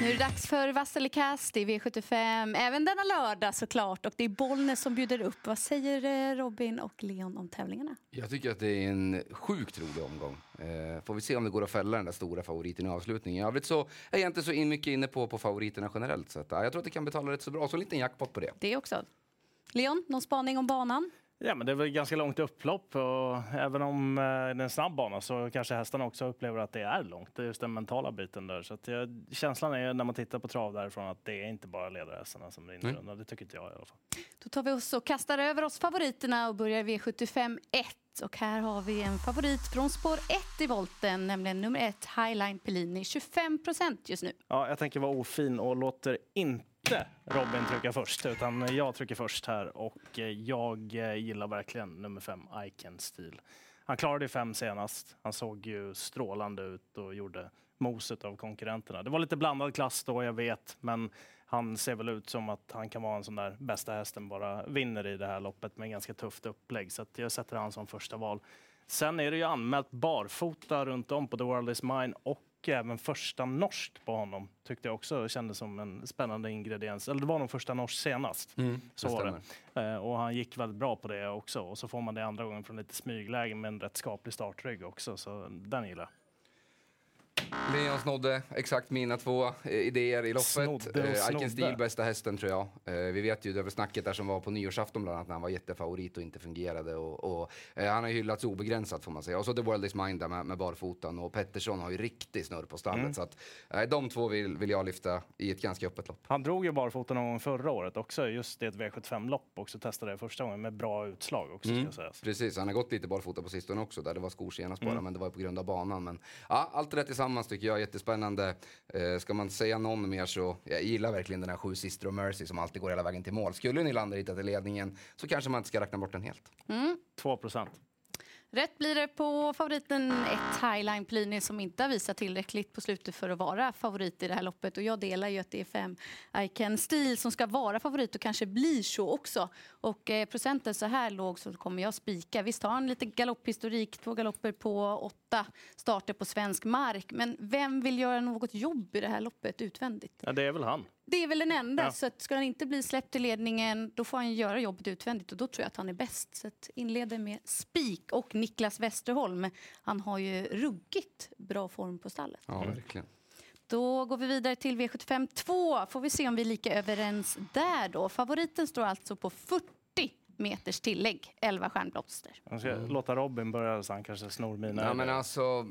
Nu är det dags för Vassalikast i V75, även denna lördag såklart. Och det är Bollnäs som bjuder upp. Vad säger eh, Robin och Leon om tävlingarna? Jag tycker att det är en sjukt rolig omgång. Eh, får vi se om det går att fälla den där stora favoriten i avslutningen. I övrigt så är jag inte så in mycket inne på, på favoriterna generellt. Att, ja, jag tror att det kan betala rätt så bra. Så en liten jackpot på det. Det också. Leon, någon spaning om banan? Ja, men det är väl ganska långt upplopp och även om eh, det är en snabb bana så kanske hästarna också upplever att det är långt. Det är just den mentala biten där. Så att jag, känslan är när man tittar på trav därifrån att det är inte bara ledarhästarna som vinner mm. rundan. Det tycker inte jag i alla fall. Då tar vi oss och kastar över oss favoriterna och börjar V75 1. Och här har vi en favorit från spår 1 i volten, nämligen nummer 1 Highline Pellini, 25 procent just nu. Ja, jag tänker vara ofin och låter inte inte Robin trycka först, utan jag trycker först här. Och jag gillar verkligen nummer fem, Iken Stil. Han klarade fem senast. Han såg ju strålande ut och gjorde moset av konkurrenterna. Det var lite blandad klass då, jag vet, men han ser väl ut som att han kan vara en sån där bästa hästen bara vinner i det här loppet med ganska tufft upplägg. Så jag sätter han som första val. Sen är det ju anmält barfota runt om på The World Is Mine och även första norskt på honom. Tyckte jag också kändes som en spännande ingrediens. Eller det var nog första norskt senast. Mm, så var det. Eh, och han gick väldigt bra på det också. Och så får man det andra gången från lite smygläge med en rätt skaplig startrygg också. Så den gillar jag. Leon snodde exakt mina två eh, idéer i loppet. Snodde eh, Iken Steel bästa hästen tror jag. Eh, vi vet ju var snacket där som var på nyårsafton bland annat när han var jättefavorit och inte fungerade. Och, och han har hyllats obegränsat får man säga. Och så The World Is Mine där med, med barfotan och Pettersson har ju riktig snurr på stallet. Mm. Så att de två vill, vill jag lyfta i ett ganska öppet lopp. Han drog ju barfota någon gång förra året också, just i ett V75-lopp också. Testade det första gången med bra utslag också mm. ska sägas. Precis, han har gått lite barfota på sistone också där det var skor senast bara, mm. men det var på grund av banan. Men ja, allt rätt tillsammans tycker jag. Jättespännande spännande. Eh, ska man säga någon mer så, jag gillar verkligen den här sju Sister of Mercy som alltid går hela vägen till mål. Skulle Nylander hitta till ledningen så kanske man inte ska räkna bort den helt. Mm. 2 procent. Rätt blir det på favoriten 1 Highline Plini som inte har visat tillräckligt på slutet för att vara favorit i det här loppet. Och jag delar ju att det är 5 Ican Steel som ska vara favorit och kanske blir så också. Och eh, procenten så här låg så kommer jag spika. Visst har han lite galopphistorik, två galopper på åtta starter på svensk mark. Men vem vill göra något jobb i det här loppet utvändigt? Ja, det är väl han. Det är väl den enda. Ja. Så ska han inte bli släppt i ledningen då får han göra jobbet utvändigt och då tror jag att han är bäst. Så inleder med spik och Niklas Westerholm. Han har ju ruggigt bra form på stallet. Ja, verkligen. Då går vi vidare till V75 2. Får vi se om vi är lika överens där då. Favoriten står alltså på 40 meters tillägg, 11 stjärnblomster. Jag ska mm. låta Robin börja så han kanske snor mina. Ja, men alltså,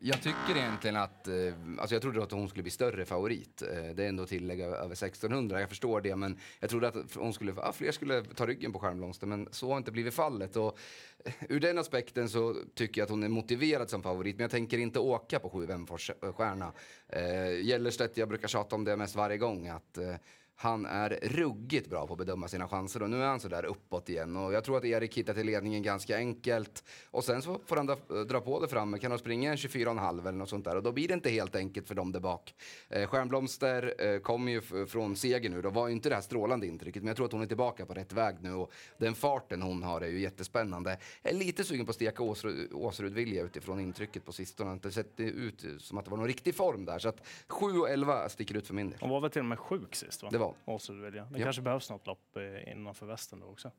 jag tycker egentligen att, eh, alltså jag trodde att hon skulle bli större favorit. Eh, det är ändå tillägg över 1600, jag förstår det, men jag trodde att hon skulle, ja, fler skulle ta ryggen på stjärnblomster, men så har inte blivit fallet. Och eh, ur den aspekten så tycker jag att hon är motiverad som favorit, men jag tänker inte åka på 7 Wemfors stjärna. Eh, Gällerstedt, jag brukar tjata om det mest varje gång, att han är ruggigt bra på att bedöma sina chanser och nu är han så där uppåt igen och jag tror att Erik hittar till ledningen ganska enkelt och sen så får han dra, dra på det framme, kan de springa en 24,5 eller något sånt där och då blir det inte helt enkelt för dem där bak. Eh, Stjärnblomster eh, kommer ju från seger nu, då var ju inte det här strålande intrycket men jag tror att hon är tillbaka på rätt väg nu och den farten hon har är ju jättespännande. Jag är lite sugen på att steka Åsrud, Åsrud vilja utifrån intrycket på sistone, inte sett ut som att det var någon riktig form där så att 7 och 11 sticker ut för min del. Hon var väl till och med sjuk sist va? Det var Åsudvilja. Det ja. kanske behövs något lopp eh, innanför västen då också.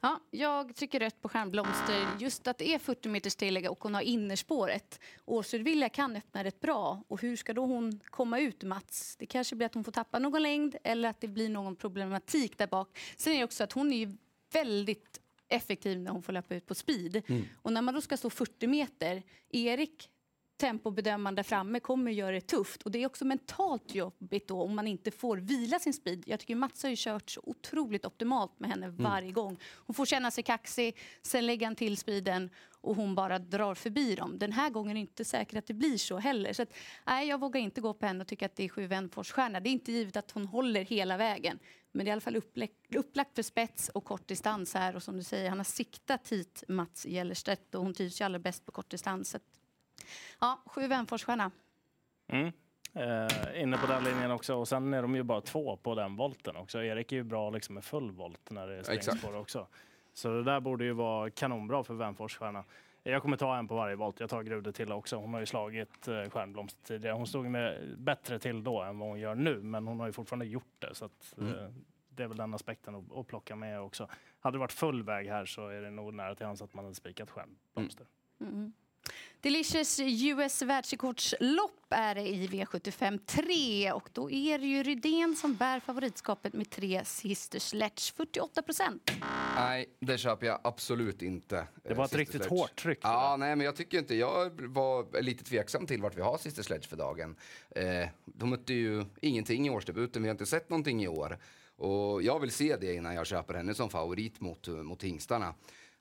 Ja, jag trycker rött på Stjärnblomster. Just att det är 40 meters tillägg och hon har innerspåret. Årsudvilja kan öppna rätt bra. Och hur ska då hon komma ut, Mats? Det kanske blir att hon får tappa någon längd eller att det blir någon problematik där bak. Sen är det också att hon är väldigt effektiv när hon får löpa ut på speed. Mm. Och när man då ska stå 40 meter, Erik tempobedömaren där framme kommer att göra det tufft. Och det är också mentalt jobbigt då om man inte får vila sin speed. Jag tycker Mats har ju kört så otroligt optimalt med henne mm. varje gång. Hon får känna sig kaxig, sen lägger han till speeden och hon bara drar förbi dem. Den här gången är det inte säkert att det blir så heller. Så att, nej, jag vågar inte gå på henne och tycka att det är sju Wenfors-stjärna. Det är inte givet att hon håller hela vägen. Men det är i alla fall upplagt, för spets och kortdistans här. Och som du säger, han har siktat hit Mats Gellerstedt och hon trivs ju allra bäst på kortdistans. Ja, sju Wenforsstjärna. Mm. Eh, inne på den linjen också. Och sen är de ju bara två på den volten också. Erik är ju bra liksom med full volt när det är springspår också. Så det där borde ju vara kanonbra för Wenforsstjärna. Jag kommer ta en på varje volt. Jag tar Grude till också. Hon har ju slagit eh, Stjärnblomster tidigare. Hon stod med bättre till då än vad hon gör nu, men hon har ju fortfarande gjort det. Så att, Mm. eh, det är väl den aspekten att, att plocka med också. Hade det varit full väg här så är det nog nära till hands att man hade spikat Stjärnblomster. Mm. Delicious US världsrekordslopp är i V75 3 och då är det ju Rydén som bär favoritskapet med tre Sister Sledge, 48 procent. Nej, det köper jag absolut inte. Det var ett riktigt Sledge. hårt tryck. Ja, nej, men jag tycker inte. Jag var lite tveksam till vart vi har Sister Sledge för dagen. Eh, de mötte ju ingenting i årsdebuten. Vi har inte sett någonting i år. Och jag vill se det innan jag köper henne som favorit mot, mot hingstarna.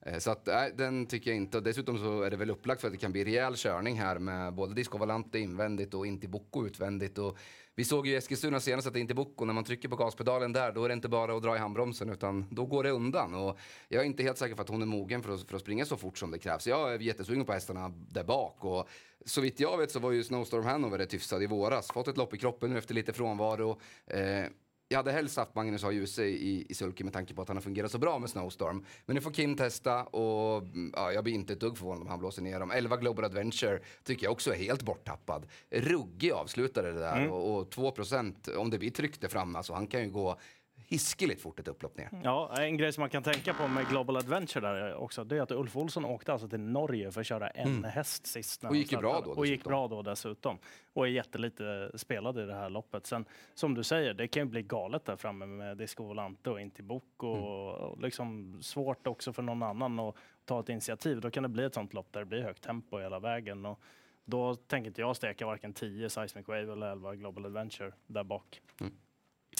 Eh, så att, nej, den tycker jag inte. Och Dessutom så är det väl upplagt för att det kan bli rejäl körning här med både Disco Valante invändigt och Intibocco utvändigt. Och vi såg ju i Eskilstuna senast att Intibocco, när man trycker på gaspedalen där, då är det inte bara att dra i handbromsen utan då går det undan. Och jag är inte helt säker på att hon är mogen för att, för att springa så fort som det krävs. Jag är jättesugen på hästarna där bak. Och så vitt jag vet så var ju Snowstorm Hanover rätt hyfsad i våras. Fått ett lopp i kroppen nu efter lite frånvaro. Eh, jag hade helst haft Magnus A. Djuse i, i sulky med tanke på att han har fungerat så bra med Snowstorm. Men nu får Kim testa och mm, ja, jag blir inte ett dugg förvånad om han blåser ner dem. 11 Global Adventure tycker jag också är helt borttappad. Ruggig avslutare det där och, och 2 om det blir tryck där framme, alltså han kan ju gå hiskeligt fort ett upplopp ner. Ja, en grej som man kan tänka på med Global Adventure där också, det är att Ulf Olsson åkte alltså till Norge för att köra en häst sist. när Mm. Och gick ju bra då Och gick dessutom. bra då dessutom. Och är jättelite spelad i det här loppet. Sen, som du säger, det kan ju bli galet där framme med Disco Volante och Intibok och, Mm. och liksom svårt också för någon annan att ta ett initiativ. Då kan det bli ett sånt lopp där det blir högt tempo hela vägen. Och då tänker inte jag steka varken 10 Seismic Wave eller 11 Global Adventure där bak.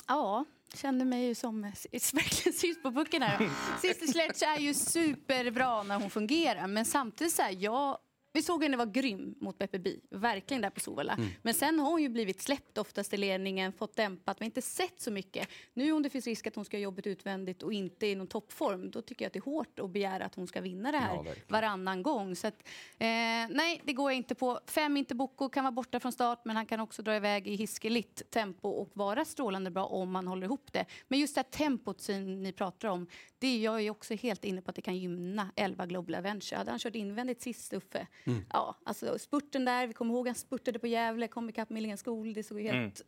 Ja, kände mig ju som verkligen sist på pucken här. Sister Sledge är ju superbra när hon fungerar, men samtidigt så här, jag vi såg henne vara grym mot Beppe Bi, verkligen där på Solvalla. Men sen har hon ju blivit släppt oftast i ledningen, fått dämpat, har inte sett så mycket. Nu om det finns risk att hon ska ha jobbet utvändigt och inte i någon toppform, då tycker jag att det är hårt att begära att hon ska vinna det här Ja, varannan gång. Så att, eh, nej, det går jag inte på. Fem inte Bocco kan vara borta från start, men han kan också dra iväg i hiskeligt tempo och vara strålande bra om man håller ihop det. Men just det här tempot som ni pratar om, det är jag är också helt inne på att det kan gynna 11 Global Adventure. Hade han kört invändigt sist Uffe, ja, alltså spurten där, vi kommer ihåg han spurtade på Gävle, kom ikapp Milligan Skol, det såg helt,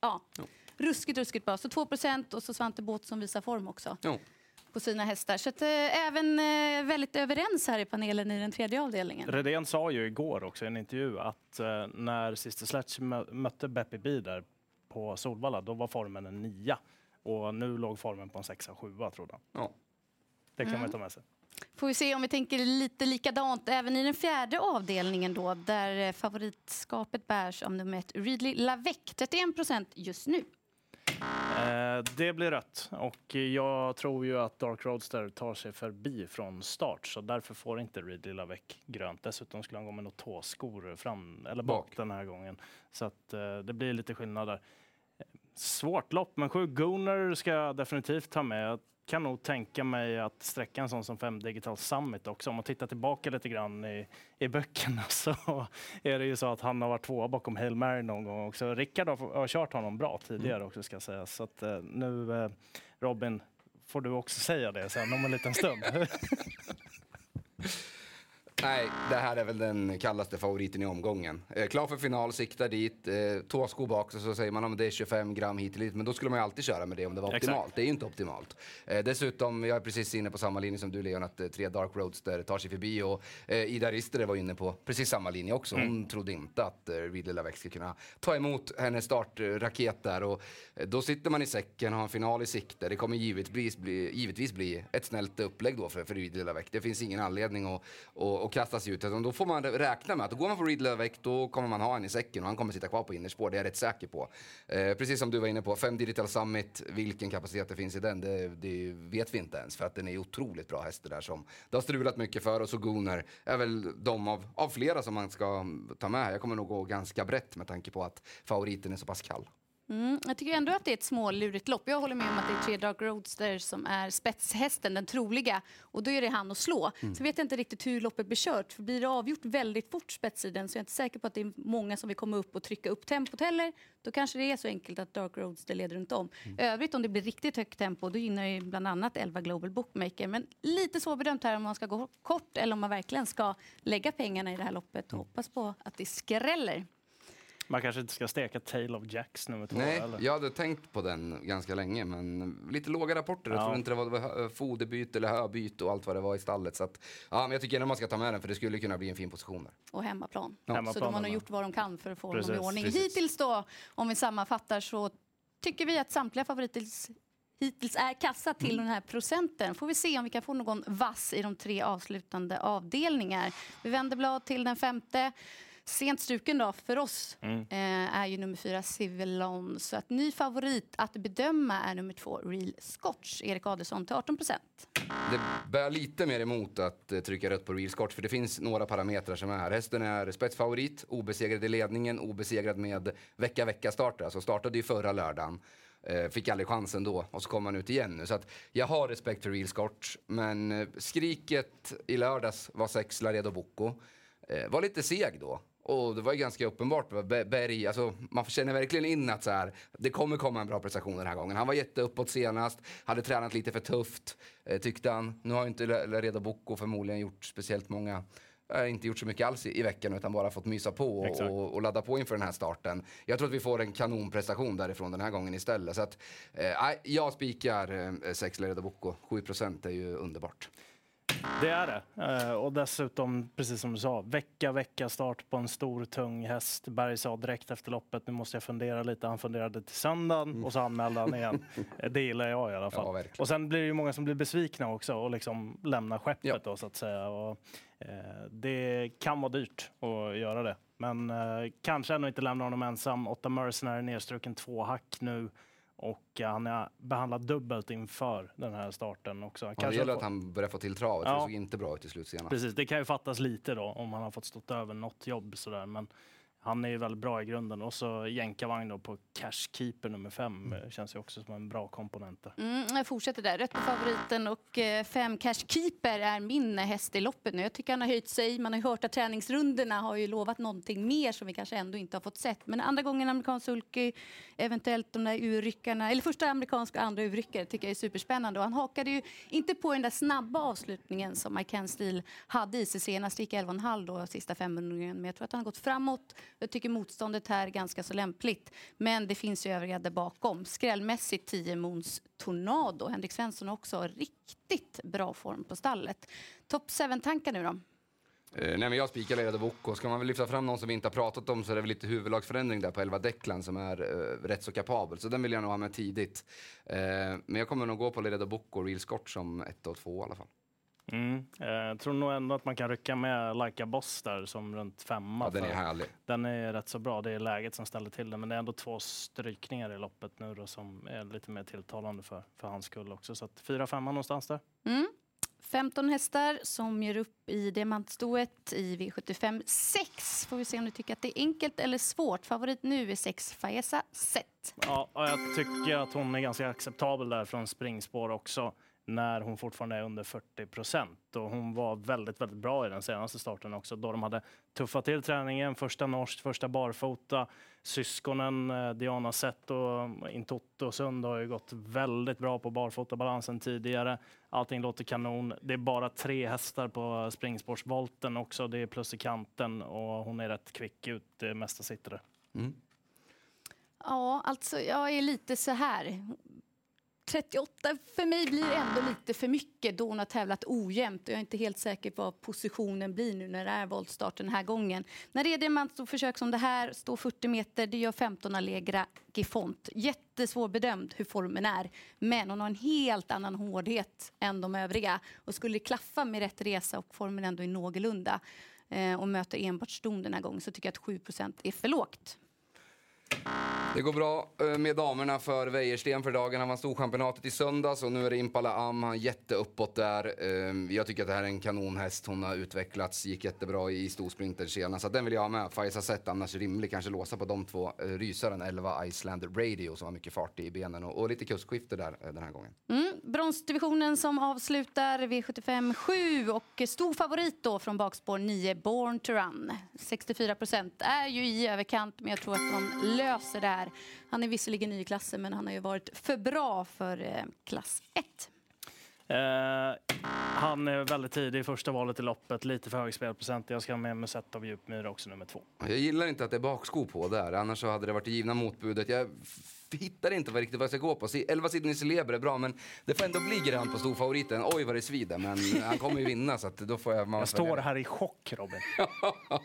ja, ruskigt, ruskigt bra. Så 2% och så Svante Båth som visar form också Jo. på sina hästar. Så att, eh, även eh, väldigt överens här i panelen i den tredje avdelningen. Redén sa ju igår också i en intervju att eh, när Sister Sledge mö- mötte Beppe Bi där på Solvalla, då var formen en nia. Och nu låg formen på en sexa, sjua trodde han. Ja. Det kan Mm. man ta med sig. Får vi se om vi tänker lite likadant även i den fjärde avdelningen då, där eh, favoritskapet bärs av nummer ett Ridley Lavec, 31 procent just nu. Eh, det blir rött och jag tror ju att Dark Roadster tar sig förbi från start så därför får inte Ridley Lavec grönt. Dessutom skulle han gå med några tåskor fram eller bak, Bak. den här gången. Så att eh, det blir lite skillnad där. Svårt lopp, men sju Gooner ska jag definitivt ta med. Jag kan nog tänka mig att sträcka en sån som fem Digital Summit också. Om man tittar tillbaka lite grann i, i böckerna så är det ju så att han har varit tvåa bakom Hail Mary någon gång också. Rickard har, har kört honom bra tidigare också ska sägas. Så att, eh, nu eh, Robin, får du också säga det sen om en liten stund. Nej, det här är väl den kallaste favoriten i omgången. Eh, klar för final, siktar dit, eh, tåsko bak så, så säger man att det är 25 gram hit och dit. Men då skulle man ju alltid köra med det om det var Exakt. optimalt. Det är ju inte optimalt. Eh, dessutom, jag är precis inne på samma linje som du Leon, att eh, tre Dark Roadster tar sig förbi. Och eh, Ida Rister var inne på precis samma linje också. Hon trodde inte att eh, Ridley Lavec skulle kunna ta emot hennes startraket där. Och, eh, då sitter man i säcken och har en final i sikte. Det kommer givetvis bli, givetvis bli ett snällt upplägg då för, för Ridley Lavec. Det finns ingen anledning att, att, och kastas ut. Utan då får man räkna med att går man på Reed Lavec, då kommer man ha en i säcken och han kommer sitta kvar på innerspår. Det är jag rätt säker på. Eh, precis som du var inne på, 5 Digital Summit, vilken kapacitet det finns i den, det, det vet vi inte ens. För att den är otroligt bra häst det där som det har strulat mycket för. Och så Gunnar är väl de av, av flera som man ska ta med. här. Jag kommer nog gå ganska brett med tanke på att favoriten är så pass kall. Mm, jag tycker ändå att det är ett smålurigt lopp. Jag håller med om att det är tre Dark Roadster som är spetshästen, den troliga. Och då är det han att slå. Mm. Så vet jag inte riktigt hur loppet blir kört. För blir det avgjort väldigt fort spetssiden så är jag inte säker på att det är många som vill komma upp och trycka upp tempot heller. Då kanske det är så enkelt att Dark Roadster leder runt om. Mm. Övrigt om det blir riktigt högt tempo då gynnar ju bland annat 11 Global Bookmaker. Men lite svårbedömt här om man ska gå kort eller om man verkligen ska lägga pengarna i det här loppet och mm. hoppas på att det skräller. Man kanske inte ska steka Tale of Jacks nummer två? Nej, eller? jag hade tänkt på den ganska länge, men lite låga rapporter. Ja. Jag tror inte det var foderbyte eller höbyte och allt vad det var i stallet. Så att, ja, men jag tycker ändå man ska ta med den, för det skulle kunna bli en fin position där. Och hemmaplan. Ja. hemmaplan så de har nog gjort vad de kan för att få Precis. honom i ordning. Precis. Hittills då, om vi sammanfattar, så tycker vi att samtliga favoriter hittills är kassa till mm. den här procenten. Får vi se om vi kan få någon vass i de tre avslutande avdelningar. Vi vänder blad till den femte. Sent struken då för oss mm. eh, är ju nummer fyra Civilon. Så att ny favorit att bedöma är nummer två Real Scotch. Erik Adelsson till 18 procent. Det bär lite mer emot att eh, trycka rött på Real Scotch för det finns några parametrar som är här. Hästen är spetsfavorit, obesegrad i ledningen, obesegrad med vecka-vecka-starter. Alltså startade ju förra lördagen. Eh, fick aldrig chansen då och så kom han ut igen nu. Så att jag har respekt för Real Scotch. Men eh, skriket i lördags var sex Laredo Bocco. Eh, var lite seg då. Och det var ju ganska uppenbart. Berg, alltså, man känner verkligen in att så här, det kommer komma en bra prestation den här gången. Han var jätteuppåt senast, hade tränat lite för tufft, eh, tyckte han. Nu har inte Reda Bocco förmodligen gjort speciellt många äh, inte gjort så mycket alls i, i veckan utan bara fått mysa på och, och, och, ladda på inför den här starten. Jag tror att vi får en kanonprestation därifrån den här gången istället. Så att, eh, jag spikar eh, 6 Reda Bocco. 7 är ju underbart. Det är det. Eh, och dessutom, precis som du sa, vecka, vecka start på en stor tung häst. Berg sa direkt efter loppet, nu måste jag fundera lite. Han funderade till söndagen och så anmälde han igen. det gillar jag i alla fall. Ja, och sen blir det ju många som blir besvikna också och liksom lämnar skeppet ja. då så att säga. Och, eh, det kan vara dyrt att göra det. Men eh, kanske ändå inte lämna honom ensam. Åtta Mercenary nedstruken två hack nu. Och han är behandlad dubbelt inför den här starten också. Ja, det gäller att han börjar få till travet, ja. det såg inte bra ut i slutscenen. Precis, det kan ju fattas lite då om han har fått stått över något jobb sådär. Men han är ju väldigt bra i grunden. Och så jänkarvagn då på Cashkeeper nummer fem. Mm. Känns ju också som en bra komponent. Mm, jag fortsätter där. Rätt på favoriten och eh, fem Cashkeeper är min häst i loppet nu. Jag tycker han har höjt sig. Man har hört att träningsrundorna har ju lovat någonting mer som vi kanske ändå inte har fått sett. Men andra gången amerikansk sulky, eventuellt de där urryckarna, eller första amerikanska och andra urryckare tycker jag är superspännande. Och han hakade ju inte på den där snabba avslutningen som Mike Steel hade i sig senast. Gick 11,5 då sista 500 men jag tror att han har gått framåt jag tycker motståndet här är ganska så lämpligt. Men det finns ju övriga där bakom. Skrällmässigt 10 Mons Tornado. Henrik Svensson också riktigt bra form på stallet. Top 7-tankar nu då? Eh, nej, men jag spikar Lerade Bocco. Ska man väl lyfta fram någon som vi inte har pratat om så är det väl lite huvudlagsförändring där på 11 Declan som är eh, rätt så kapabel. Så den vill jag nog ha med tidigt. Eh, men jag kommer nog gå på Lerade Bocco och Real Scott som ett och två i alla fall. Mm. Eh, jag tror nog ändå att man kan rycka med Like a Boss där som runt femma. Ja, den är härlig. Den är rätt så bra. Det är läget som ställer till det. Men det är ändå två strykningar i loppet nu då som är lite mer tilltalande för, för hans skull också. Så att fyra, femma någonstans där. Mm. 15 hästar som gör upp i diamantstoet i V75 6. Får vi se om du tycker att det är enkelt eller svårt. Favorit nu är 6 Faesa Set. Ja, jag tycker att hon är ganska acceptabel där från springspår också när hon fortfarande är under 40 procent. Och hon var väldigt, väldigt bra i den senaste starten också då de hade tuffat till träningen. Första norskt, första barfota. Syskonen eh, Diana Sett och Intotto Sund har ju gått väldigt bra på barfotabalansen tidigare. Allting låter kanon. Det är bara tre hästar på springspårsvolten också. Det är plus i kanten och hon är rätt kvick ut. Det mesta sitter där. Mm. Ja, alltså jag är lite så här. 38 för mig blir ändå lite för mycket då hon har tävlat ojämnt. Jag är inte helt säker på vad positionen blir nu när det är voltstart den här gången. När det är diamantstoförsök som det här, står 40 meter, det gör 15 Allegra Gifont. Jättesvårbedömd hur formen är, men hon har en helt annan hårdhet än de övriga. Och skulle det klaffa med rätt resa och formen ändå är någorlunda eh, och möter enbart ston den här gången så tycker jag att 7% är för lågt. Det går bra eh, med damerna för Wäjersten för dagen. Han vann Storchampionatet i söndags och nu är det Impala Am. Han är jätteuppåt där. Eh, jag tycker att det här är en kanonhäst. Hon har utvecklats, gick jättebra i storsprinter senast. Så den vill jag ha med. Faiza sett annars rimlig kanske låsa på de två. Eh, rysaren 11 Iceland Radio som har mycket fart i benen och, och lite kursskifte där den här gången. Mm, bronsdivisionen som avslutar V75 7 och stor favorit då från bakspår 9 Born to Run. 64 procent är ju i överkant men jag tror att de löser det här. Han är visserligen ny i klassen men han har ju varit för bra för eh, klass 1. Eh, han är väldigt tidig i första valet i loppet, lite för hög spelprocent. Jag ska ha med mig set av djupmyra också, nummer två. Jag gillar inte att det är baksko på där, annars så hade det varit det givna motbudet. Jag hittar inte vad riktigt vad jag ska gå på. Si- 11 Sidney Celeber är bra, men det får ändå bli grönt på storfavoriten. Oj vad det svider, men han kommer ju vinna så att då får jag... Man Jag står här i chock, Robin.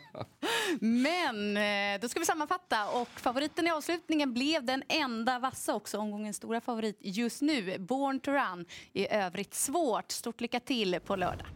Men eh, då ska vi sammanfatta och favoriten i avslutningen blev den enda vassa också, omgångens stora favorit just nu, Born to Run. I övrigt svårt. Stort lycka till på lördag.